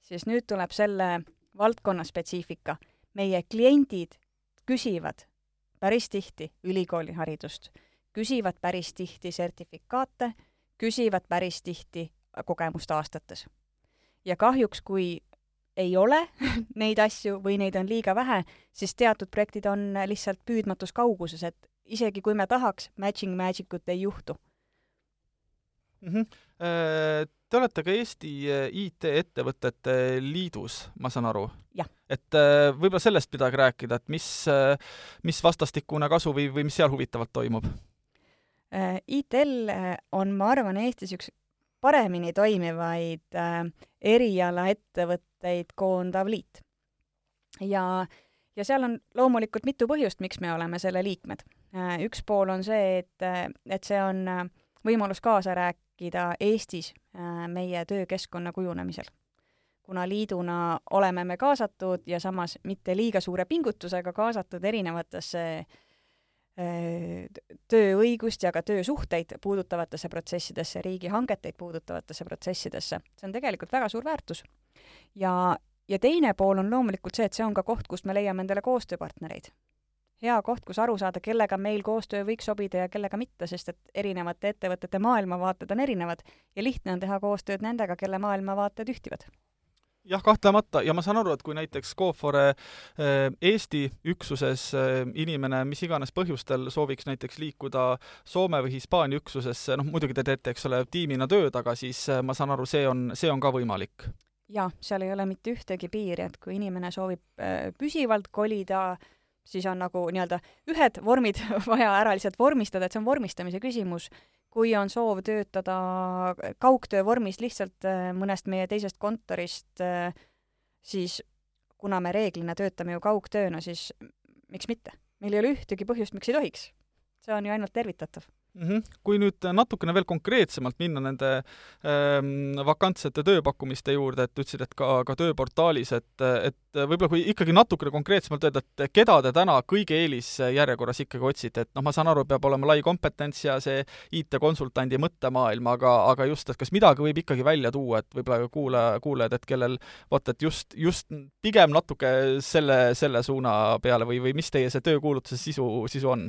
siis nüüd tuleb selle valdkonna spetsiifika. meie kliendid küsivad päris tihti ülikooliharidust, küsivad päris tihti sertifikaate, küsivad päris tihti kogemust aastates. ja kahjuks, kui ei ole neid asju või neid on liiga vähe, siis teatud projektid on lihtsalt püüdmatus kauguses, et isegi kui me tahaks, matching magic ut ei juhtu mm. -hmm. Te olete ka Eesti äh, IT-ettevõtete liidus, ma saan aru? et äh, võib-olla sellest midagi rääkida, et mis, mis vastastikune kasu või, või mis seal huvitavat toimub? ITL on, ma arvan, Eestis üks paremini toimivaid erialaettevõtteid koondav liit. ja, ja seal on loomulikult mitu põhjust, miks me oleme selle liikmed. üks pool on see, et, et see on võimalus kaasa rääkida Eestis äh, meie töökeskkonna kujunemisel. kuna liiduna oleme me kaasatud ja samas mitte liiga suure pingutusega kaasatud erinevatesse äh, tööõigust ja ka töösuhteid puudutavatesse protsessidesse, riigihangeteid puudutavatesse protsessidesse. see on tegelikult väga suur väärtus. ja, ja teine pool on loomulikult see, et see on ka koht, kust me leiame endale koostööpartnereid hea koht, kus aru saada, kellega meil koostöö võiks sobida ja kellega mitte, sest et erinevate ettevõtete maailmavaated on erinevad ja lihtne on teha koostööd nendega, kelle maailmavaated ühtivad jah, kahtlemata ja ma saan aru, et kui näiteks Cofore äh, Eesti üksuses äh, inimene mis iganes põhjustel sooviks näiteks liikuda Soome või Hispaania üksusesse, noh muidugi te teete, eks ole, tiimina tööd, aga siis äh, ma saan aru, see on, see on ka võimalik? jah, seal ei ole mitte ühtegi piiri, et kui inimene soovib püsivalt kolida siis on nagu nii-öelda ühed vormid vaja ära lihtsalt vormistada, et see on vormistamise küsimus. Kui on soov töötada kaugtöö vormis lihtsalt äh, mõnest meie teisest kontorist, äh, siis kuna me reeglina töötame ju kaugtööna, siis miks mitte? meil ei ole ühtegi põhjust, miks ei tohiks. see on ju ainult tervitatav mm. -hmm. kui nüüd natukene veel konkreetsemalt minna nende ähm, vakantsete tööpakkumiste juurde, et ütlesid, et ka, ka tööportaalis, et, et võib-olla kui ikkagi natukene konkreetsemalt öelda, et keda te täna kõige eelisjärjekorras ikkagi otsite, et noh, ma saan aru, peab olema lai kompetents ja see IT-konsultandi mõttemaailm, aga, aga just, et kas midagi võib ikkagi välja tuua, et võib-olla kuulaja, kuulajad, et kellel vot, et just, just pigem natuke selle, selle suuna peale või, või mis teie see töökuulutuse sisu, sisu on?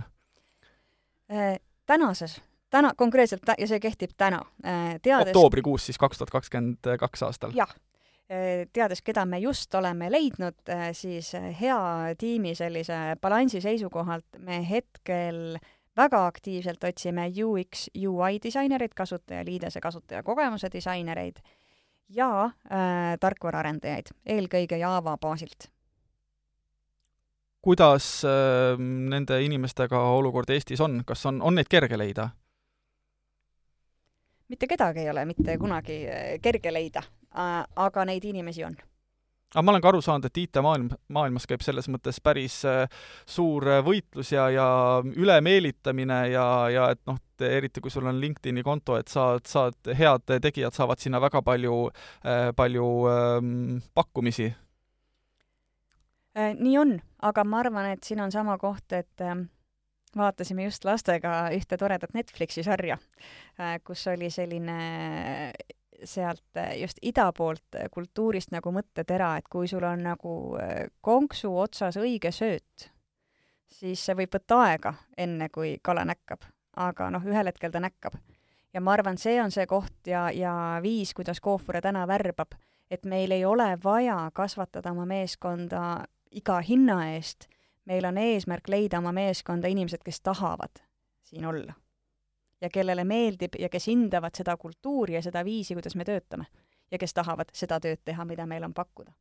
Tänases, täna, konkreetselt ta, ja see kehtib täna, äh, teades oktoobrikuus siis kaks tuhat kakskümmend kaks aastal? jah, äh, teades, keda me just oleme leidnud, äh, siis hea tiimi sellise balansi seisukohalt me hetkel väga aktiivselt otsime UX, UI disainereid, kasutajaliidese kasutajakogemuse disainereid ja äh, tarkvaraarendajaid, eelkõige Java baasilt kuidas äh, nende inimestega olukord Eestis on, kas on, on neid kerge leida? mitte kedagi ei ole mitte kunagi äh, kerge leida, aga neid inimesi on. Aga ma olen ka aru saanud, et IT-maailm, maailmas käib selles mõttes päris äh, suur äh, võitlus ja, ja ülemeelitamine ja, ja et noh, eriti kui sul on LinkedIni konto, et saad, saad, head tegijad saavad sinna väga palju äh,, palju äh, pakkumisi. Äh, nii on, aga ma arvan, et siin on sama koht, et ähm, vaatasime just lastega ühte toredat Netflixi sarja, äh, kus oli selline äh, sealt just ida poolt kultuurist nagu mõttetera, et kui sul on nagu konksu otsas õige sööt, siis see võib võtta aega, enne kui kala näkkab. aga noh, ühel hetkel ta näkkab. ja ma arvan, see on see koht ja, ja viis, kuidas Coofure täna värbab, et meil ei ole vaja kasvatada oma meeskonda iga hinna eest. meil on eesmärk leida oma meeskonda inimesed, kes tahavad siin olla. ja kellele meeldib ja kes hindavad seda kultuuri ja seda viisi, kuidas me töötame. ja kes tahavad seda tööd teha, mida meil on pakkuda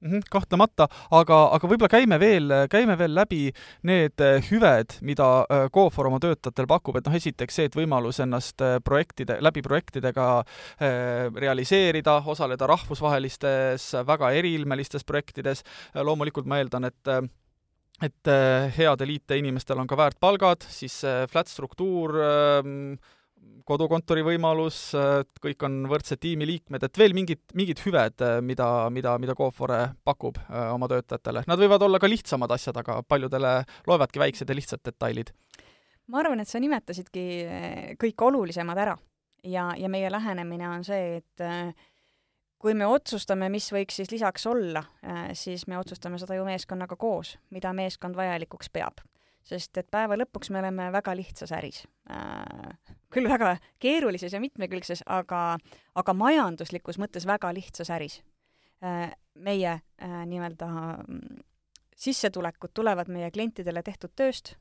mm. -hmm, kahtlemata, aga, aga võib-olla käime veel, käime veel läbi need äh, hüved, mida Cofor äh, oma töötajatel pakub, et noh, esiteks see, et võimalus ennast äh, projektide, läbi projektidega realiseerida, osaleda rahvusvahelistes väga eriilmelistes projektides, loomulikult ma eeldan, et et headel IT-inimestel on ka väärt palgad, siis flat struktuur äh,, kodukontori võimalus, kõik on võrdsed tiimiliikmed, et veel mingid, mingid hüved, mida, mida, mida Coofore pakub äh, oma töötajatele. Nad võivad olla ka lihtsamad asjad, aga paljudele loevadki väiksed ja lihtsad detailid. ma arvan, et sa nimetasidki äh, kõik olulisemad ära ja, ja meie lähenemine on see, et kui me otsustame, mis võiks siis lisaks olla, siis me otsustame seda ju meeskonnaga koos, mida meeskond vajalikuks peab sest et päeva lõpuks me oleme väga lihtsas äris äh,. küll väga keerulises ja mitmekülgses, aga, aga majanduslikus mõttes väga lihtsas äris äh,. meie äh, nii-öelda mm, sissetulekud tulevad meie klientidele tehtud tööst,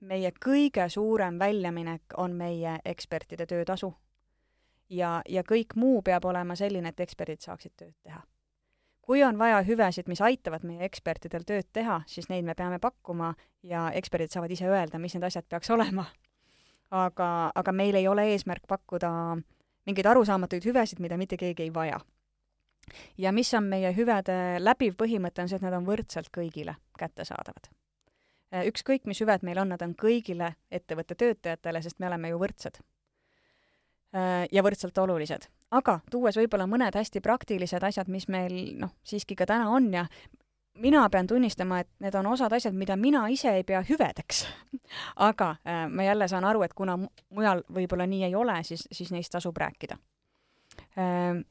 meie kõige suurem väljaminek on meie ekspertide töötasu. ja, ja kõik muu peab olema selline, et eksperdid saaksid tööd teha kui on vaja hüvesid, mis aitavad meie ekspertidel tööd teha, siis neid me peame pakkuma ja eksperdid saavad ise öelda, mis need asjad peaks olema. aga, aga meil ei ole eesmärk pakkuda mingeid arusaamatuid hüvesid, mida mitte keegi ei vaja. ja mis on meie hüvede läbiv põhimõte, on see, et nad on võrdselt kõigile kättesaadavad. ükskõik, mis hüved meil on, nad on kõigile ettevõtte töötajatele, sest me oleme ju võrdsed. Ja võrdselt olulised aga tuues võib-olla mõned hästi praktilised asjad, mis meil noh, siiski ka täna on ja mina pean tunnistama, et need on osad asjad, mida mina ise ei pea hüvedeks aga äh, ma jälle saan aru, et kuna mujal võib-olla nii ei ole, siis, siis neist tasub rääkida äh,.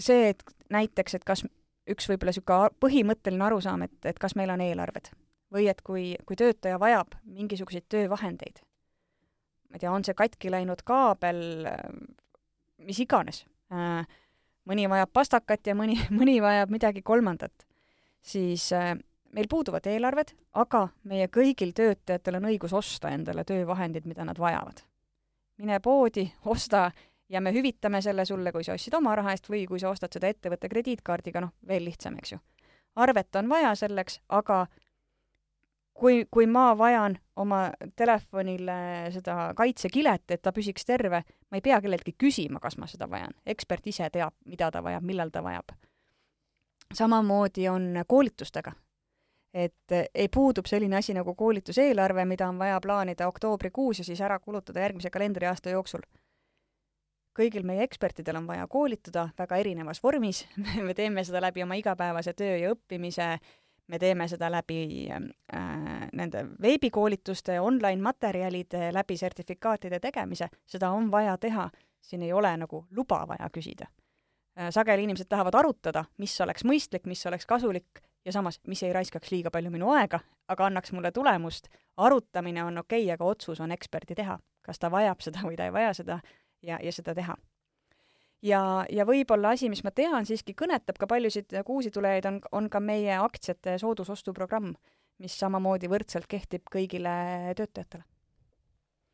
see, et näiteks, et kas üks võib-olla niisugune põhimõtteline arusaam, et, et kas meil on eelarved või et kui, kui töötaja vajab mingisuguseid töövahendeid, ma ei tea, on see katki läinud kaabel, mis iganes. Mõni vajab pastakat ja mõni, mõni vajab midagi kolmandat. siis meil puuduvad eelarved, aga meie kõigil töötajatel on õigus osta endale töövahendid, mida nad vajavad. mine poodi, osta ja me hüvitame selle sulle, kui sa ostsid oma raha eest või kui sa ostad seda ettevõtte krediitkaardiga, noh, veel lihtsam, eks ju. arvet on vaja selleks, aga kui, kui ma vajan oma telefonile seda kaitsekilet, et ta püsiks terve, ma ei pea kelleltki küsima, kas ma seda vajan. ekspert ise teab, mida ta vajab, millal ta vajab. samamoodi on koolitustega. et ei puudub selline asi nagu koolituseelarve, mida on vaja plaanida oktoobrikuus ja siis ära kulutada järgmise kalendriaasta jooksul. kõigil meie ekspertidel on vaja koolitada väga erinevas vormis me teeme seda läbi oma igapäevase töö ja õppimise äh, me teeme seda läbi äh, nende veebikoolituste, online materjalide, läbi sertifikaatide tegemise, seda on vaja teha, siin ei ole nagu luba vaja küsida äh,. sageli inimesed tahavad arutada, mis oleks mõistlik, mis oleks kasulik ja samas, mis ei raiskaks liiga palju minu aega, aga annaks mulle tulemust. arutamine on okei okay,, aga otsus on eksperdi teha, kas ta vajab seda või ta ei vaja seda ja, ja seda teha ja, ja võib-olla asi, mis ma tean, siiski kõnetab ka paljusid uusi tulejaid, on, on ka meie aktsiate soodusostuprogramm, mis samamoodi võrdselt kehtib kõigile töötajatele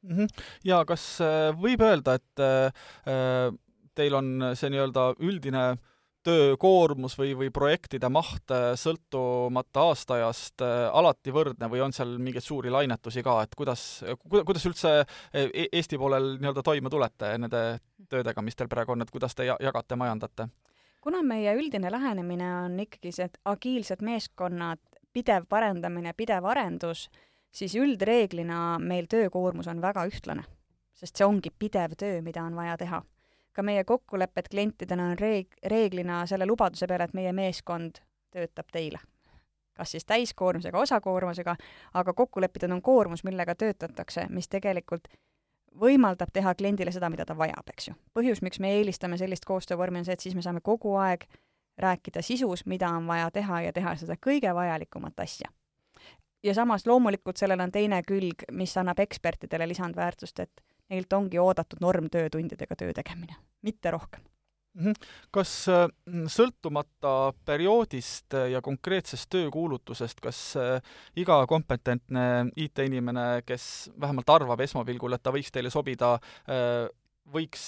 mm. -hmm. ja kas äh, võib öelda, et äh, teil on see nii-öelda üldine äh, töökoormus või, või projektide maht äh, sõltumata aastaajast äh, alati võrdne või on seal mingeid suuri lainetusi ka, et kuidas, kuidas üldse e-, Eesti poolel nii-öelda toime tulete nende töödega, mis teil praegu on, et kuidas te jagate, majandate? kuna meie üldine lähenemine on ikkagi see, et agiilsed meeskonnad, pidev parendamine, pidev arendus, siis üldreeglina meil töökoormus on väga ühtlane, sest see ongi pidev töö, mida on vaja teha ka meie kokkulepped klientidena on reeg-, reeglina selle lubaduse peale, et meie meeskond töötab teile. kas siis täiskoormusega, osakoormusega, aga kokku lepitud on koormus, millega töötatakse, mis tegelikult võimaldab teha kliendile seda, mida ta vajab, eks ju. põhjus, miks me eelistame sellist koostöövormi, on see, et siis me saame kogu aeg rääkida sisus, mida on vaja teha ja teha seda kõige vajalikumat asja. ja samas loomulikult sellel on teine külg, mis annab ekspertidele lisandväärtust, et neilt ongi oodatud normtöötundidega töö tegemine, mitte rohkem Mhm. kas äh, sõltumata perioodist ja konkreetsest töökuulutusest, kas äh, iga kompetentne IT-inimene, kes vähemalt arvab esmapilgul, et ta võiks teile sobida, äh, võiks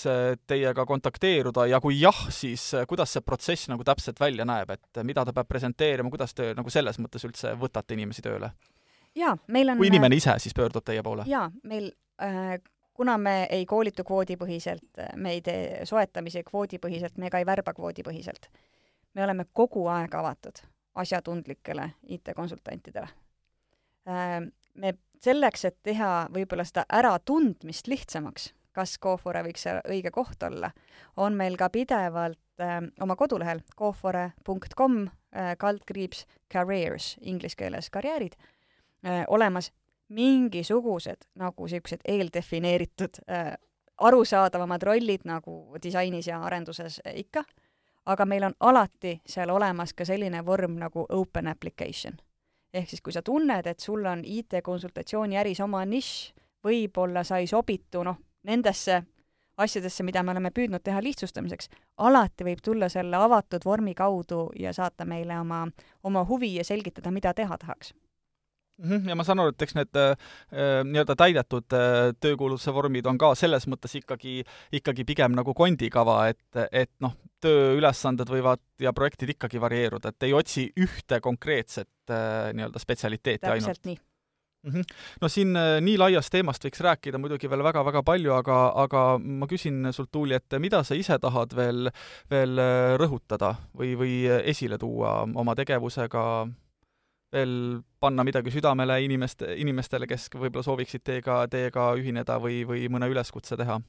teiega kontakteeruda ja kui jah, siis kuidas see protsess nagu täpselt välja näeb, et mida ta peab presenteerima, kuidas te nagu selles mõttes üldse võtate inimesi tööle? jaa, meil on kui inimene ise siis pöördub teie poole? jaa, meil äh, kuna me ei koolitu kvoodipõhiselt, me ei tee soetamisi kvoodipõhiselt, me ka ei värba kvoodipõhiselt, me oleme kogu aeg avatud asjatundlikele IT-konsultantidele. Ähm, me selleks, et teha võib-olla seda äratundmist lihtsamaks, kas Cofore võiks see õige koht olla, on meil ka pidevalt äh, oma kodulehel cofore.com äh, kaldkriips careers, inglise keeles karjäärid äh,, olemas mingisugused nagu niisugused eeldefineeritud äh, arusaadavamad rollid nagu disainis ja arenduses ikka, aga meil on alati seal olemas ka selline vorm nagu open application. ehk siis, kui sa tunned, et sul on IT-konsultatsiooni äris oma nišš, võib-olla sa ei sobitu noh, nendesse asjadesse, mida me oleme püüdnud teha lihtsustamiseks, alati võib tulla selle avatud vormi kaudu ja saata meile oma, oma huvi ja selgitada, mida teha tahaks ja ma saan aru, et eks need äh, äh, nii-öelda täidetud äh, töökuulutuse vormid on ka selles mõttes ikkagi, ikkagi pigem nagu kondikava, et, et noh, tööülesanded võivad ja projektid ikkagi varieeruda, et ei otsi ühte konkreetset nii-öelda spetsialiteeti täpselt ainult. nii mm. -hmm. no siin nii laiast teemast võiks rääkida muidugi veel väga-väga palju, aga, aga ma küsin sult, Tuuli, et mida sa ise tahad veel, veel rõhutada või, või esile tuua oma tegevusega veel panna midagi südamele inimeste, inimestele, kes võib-olla sooviksid teiega, teiega ühineda või, või mõne üleskutse teha?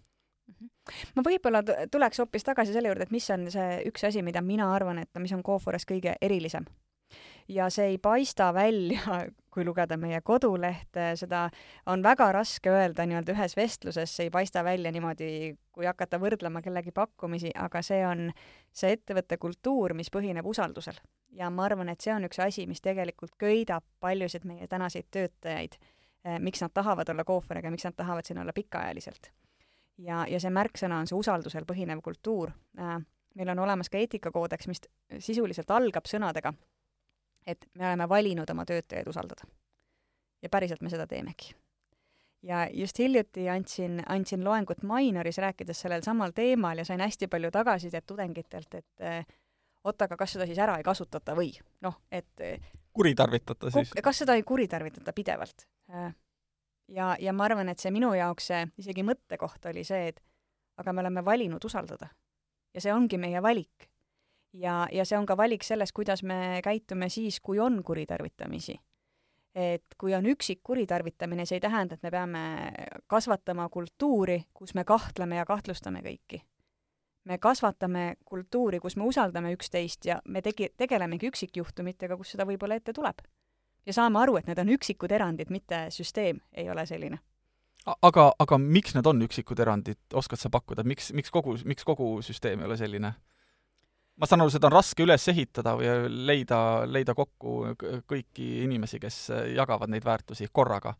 Mhm. ma võib-olla tuleks hoopis tagasi selle juurde, et mis on see üks asi, mida mina arvan, et mis on Cofores kõige erilisem. Ja see ei paista välja, kui lugeda meie kodulehte, seda on väga raske öelda nii-öelda ühes vestluses, see ei paista välja niimoodi, kui hakata võrdlema kellegi pakkumisi, aga see on see ettevõtte kultuur, mis põhineb usaldusel ja ma arvan, et see on üks asi, mis tegelikult köidab paljusid meie tänaseid töötajaid, eh, miks nad tahavad olla Cooperiga, miks nad tahavad siin olla pikaajaliselt. ja, ja see märksõna on see usaldusel põhinev kultuur. Eh, meil on olemas ka eetikakoodeks, mis sisuliselt algab sõnadega, et me oleme valinud oma töötajaid usaldada. ja päriselt me seda teemegi ja just hiljuti andsin, andsin loengut Mainoris, rääkides sellel samal teemal ja sain hästi palju tagasisidet tudengitelt, et eh, oot, aga kas seda siis ära ei kasutata või noh, et kuritarvitata siis? kas seda ei kuritarvitata pidevalt? ja, ja ma arvan, et see minu jaoks see isegi mõttekoht oli see, et aga me oleme valinud usaldada. ja see ongi meie valik. Ja, ja see on ka valik selles, kuidas me käitume siis, kui on kuritarvitamisi. et kui on üksik kuritarvitamine, see ei tähenda, et me peame kasvatama kultuuri, kus me kahtleme ja kahtlustame kõiki me kasvatame kultuuri, kus me usaldame üksteist ja me tegi-, tegelemegi üksikjuhtumitega, kus seda võib-olla ette tuleb. ja saame aru, et need on üksikud erandid, mitte süsteem ei ole selline. aga, aga miks need on üksikud erandid, oskad sa pakkuda, miks, miks kogu, miks kogu süsteem ei ole selline? Ma saan aru, seda on raske üles ehitada või leida, leida kokku kõiki inimesi, kes jagavad neid väärtusi korraga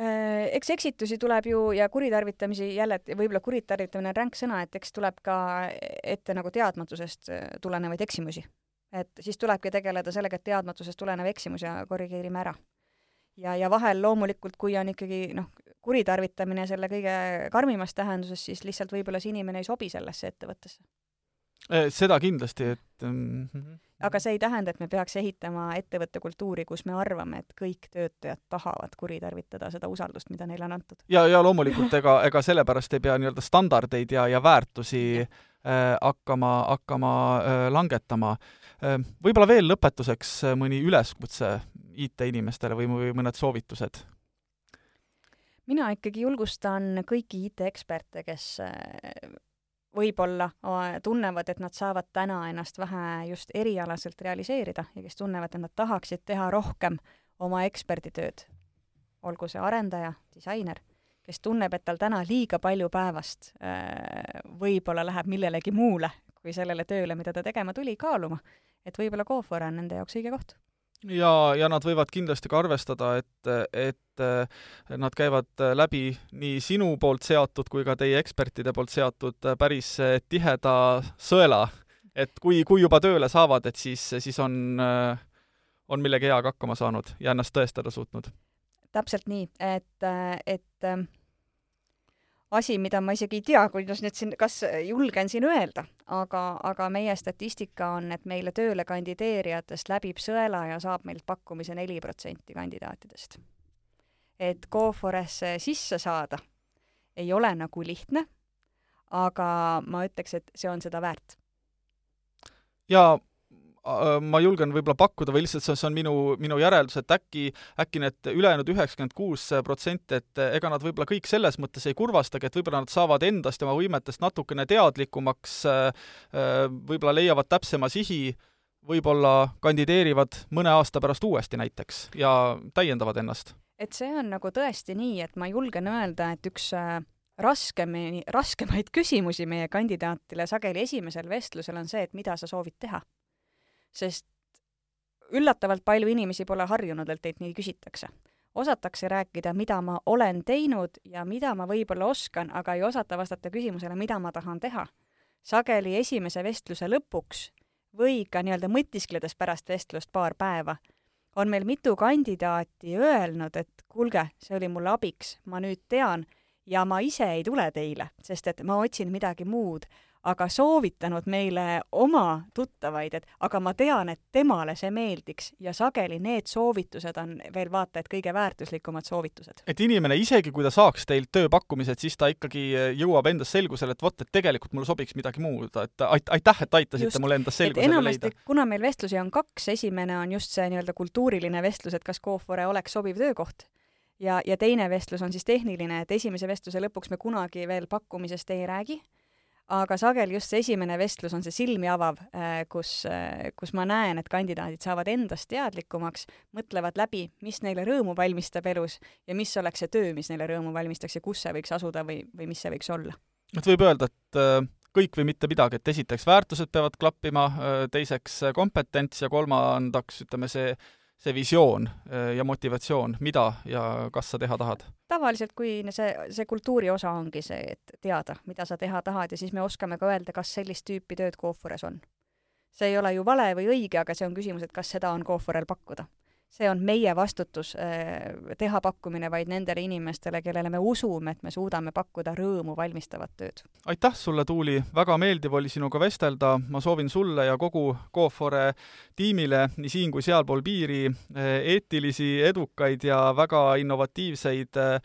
Äh, eks eksitusi tuleb ju ja kuritarvitamisi jälle, võib-olla kuritarvitamine on ränk sõna, et eks tuleb ka ette nagu teadmatusest äh, tulenevaid eksimusi. et siis tulebki tegeleda sellega, et teadmatusest tulenev eksimus ja korrigeerime ära. ja, ja vahel loomulikult, kui on ikkagi noh, kuritarvitamine selle kõige karmimas tähenduses, siis lihtsalt võib-olla see inimene ei sobi sellesse ettevõttesse Äh, seda kindlasti, et mm -hmm. aga see ei tähenda, et me peaks ehitama ettevõtte kultuuri, kus me arvame, et kõik töötajad tahavad kuritarvitada seda usaldust, mida neile on antud. ja, ja loomulikult ega, ega sellepärast ei pea nii-öelda standardeid ja, ja väärtusi äh, hakkama, hakkama äh, langetama äh,. võib-olla veel lõpetuseks äh, mõni üleskutse IT-inimestele või, või mõned soovitused? mina ikkagi julgustan kõiki IT-eksperte, kes äh, võib-olla tunnevad, et nad saavad täna ennast vähe just erialaselt realiseerida ja kes tunnevad, et nad tahaksid teha rohkem oma eksperditööd, olgu see arendaja, disainer, kes tunneb, et tal täna liiga palju päevast äh, võib-olla läheb millelegi muule kui sellele tööle, mida ta tegema tuli, kaaluma, et võib-olla Cofor on nende jaoks õige koht. Ja, ja nad võivad kindlasti ka arvestada, et, et et nad käivad läbi nii sinu poolt seatud kui ka teie ekspertide poolt seatud päris tiheda sõela. et kui, kui juba tööle saavad, et siis, siis on, on millegi heaga hakkama saanud ja ennast tõestada suutnud. täpselt nii, et, et asi, mida ma isegi ei tea, kuidas nüüd siin, kas julgen siin öelda, aga, aga meie statistika on, et meile tööle kandideerijatest läbib sõela ja saab meilt pakkumise neli protsenti kandidaatidest. Et Coforesse sisse saada ei ole nagu lihtne, aga ma ütleks, et see on seda väärt. ja Äh, ma julgen võib-olla pakkuda või lihtsalt see, see on minu, minu järeldus, et äkki, äkki need ülejäänud üheksakümmend kuus protsenti, et ega nad võib-olla kõik selles mõttes ei kurvastagi, et võib-olla nad saavad endast ja oma võimetest natukene teadlikumaks, äh, äh, võib-olla leiavad täpsema sihi, võib-olla kandideerivad mõne aasta pärast uuesti näiteks ja täiendavad ennast. et see on nagu tõesti nii, et ma julgen öelda, et üks raskemini, raskemaid küsimusi meie kandidaatile sageli esimesel vestlusel on see, et mida sa soovid teha sest üllatavalt palju inimesi pole harjunud, et teilt nii küsitakse. osatakse rääkida, mida ma olen teinud ja mida ma võib-olla oskan, aga ei osata vastata küsimusele, mida ma tahan teha. sageli esimese vestluse lõpuks või ka nii-öelda mõtiskledes pärast vestlust paar päeva, on meil mitu kandidaati öelnud, et kuulge, see oli mulle abiks, ma nüüd tean ja ma ise ei tule teile, sest et ma otsin midagi muud aga soovitanud meile oma tuttavaid, et aga ma tean, et temale see meeldiks ja sageli need soovitused on veel vaata et kõige väärtuslikumad soovitused. et inimene isegi, kui ta saaks teilt tööpakkumised, siis ta ikkagi jõuab endas selgusele, et vot, et tegelikult mulle sobiks midagi muud, et aitäh, et aitasite just, mul endas selgusele leida. kuna meil vestlusi on kaks, esimene on just see nii-öelda kultuuriline vestlus, et kas Coofore oleks sobiv töökoht ja, ja teine vestlus on siis tehniline, et esimese vestluse lõpuks me kunagi veel pakkumisest ei räägi aga sageli just see esimene vestlus on see silmi avav, äh, kus, äh, kus ma näen, et kandidaadid saavad endast teadlikumaks, mõtlevad läbi, mis neile rõõmu valmistab elus ja mis oleks see töö, mis neile rõõmu valmistaks ja kus see võiks asuda või, või mis see võiks olla. et võib öelda, et äh, kõik või mitte midagi, et esiteks väärtused peavad klappima, teiseks kompetents ja kolmandaks ütleme, see see visioon äh, ja motivatsioon, mida ja kas sa teha tahad? tavaliselt, kui see, see kultuuri osa ongi see, et teada, mida sa teha tahad ja siis me oskame ka öelda, kas sellist tüüpi tööd Coofores on. see ei ole ju vale või õige, aga see on küsimus, et kas seda on Cooforel pakkuda see on meie vastutus äh, teha pakkumine vaid nendele inimestele, kellele me usume, et me suudame pakkuda rõõmu valmistavat tööd. aitäh sulle, Tuuli, väga meeldiv oli sinuga vestelda, ma soovin sulle ja kogu Coofore tiimile nii siin kui sealpool piiri äh, eetilisi, edukaid ja väga innovatiivseid äh,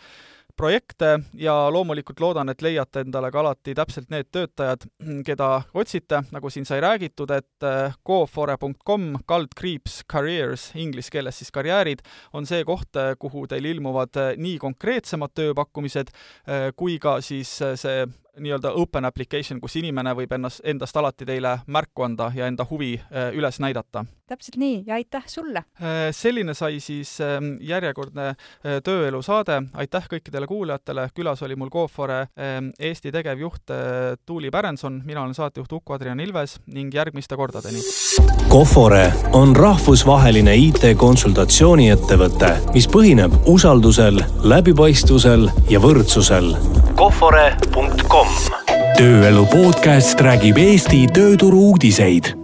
projekte ja loomulikult loodan, et leiate endale ka alati täpselt need töötajad, keda otsite, nagu siin sai räägitud, et gofore.com äh, kaldkriips careers, inglise keeles siis karjäärid, on see koht, äh, kuhu teil ilmuvad äh, nii konkreetsemad tööpakkumised kui ka siis see nii-öelda open application, kus inimene võib ennast, endast alati teile märku anda ja enda huvi äh, üles näidata. täpselt nii ja aitäh sulle! Äh, selline sai siis ähm, järjekordne äh, tööelu saade, aitäh kõikidele kuulajatele, külas oli mul Coofore ähm, Eesti tegevjuht Tuuli Pärenson, mina olen saatejuht Uku-Adrian Ilves ning järgmiste kordadeni! Cofore on rahvusvaheline IT-konsultatsiooniettevõte, mis põhineb usaldusel, läbipaistvusel ja võrdsusel. Cofore.com tööelu podcast räägib Eesti tööturu uudiseid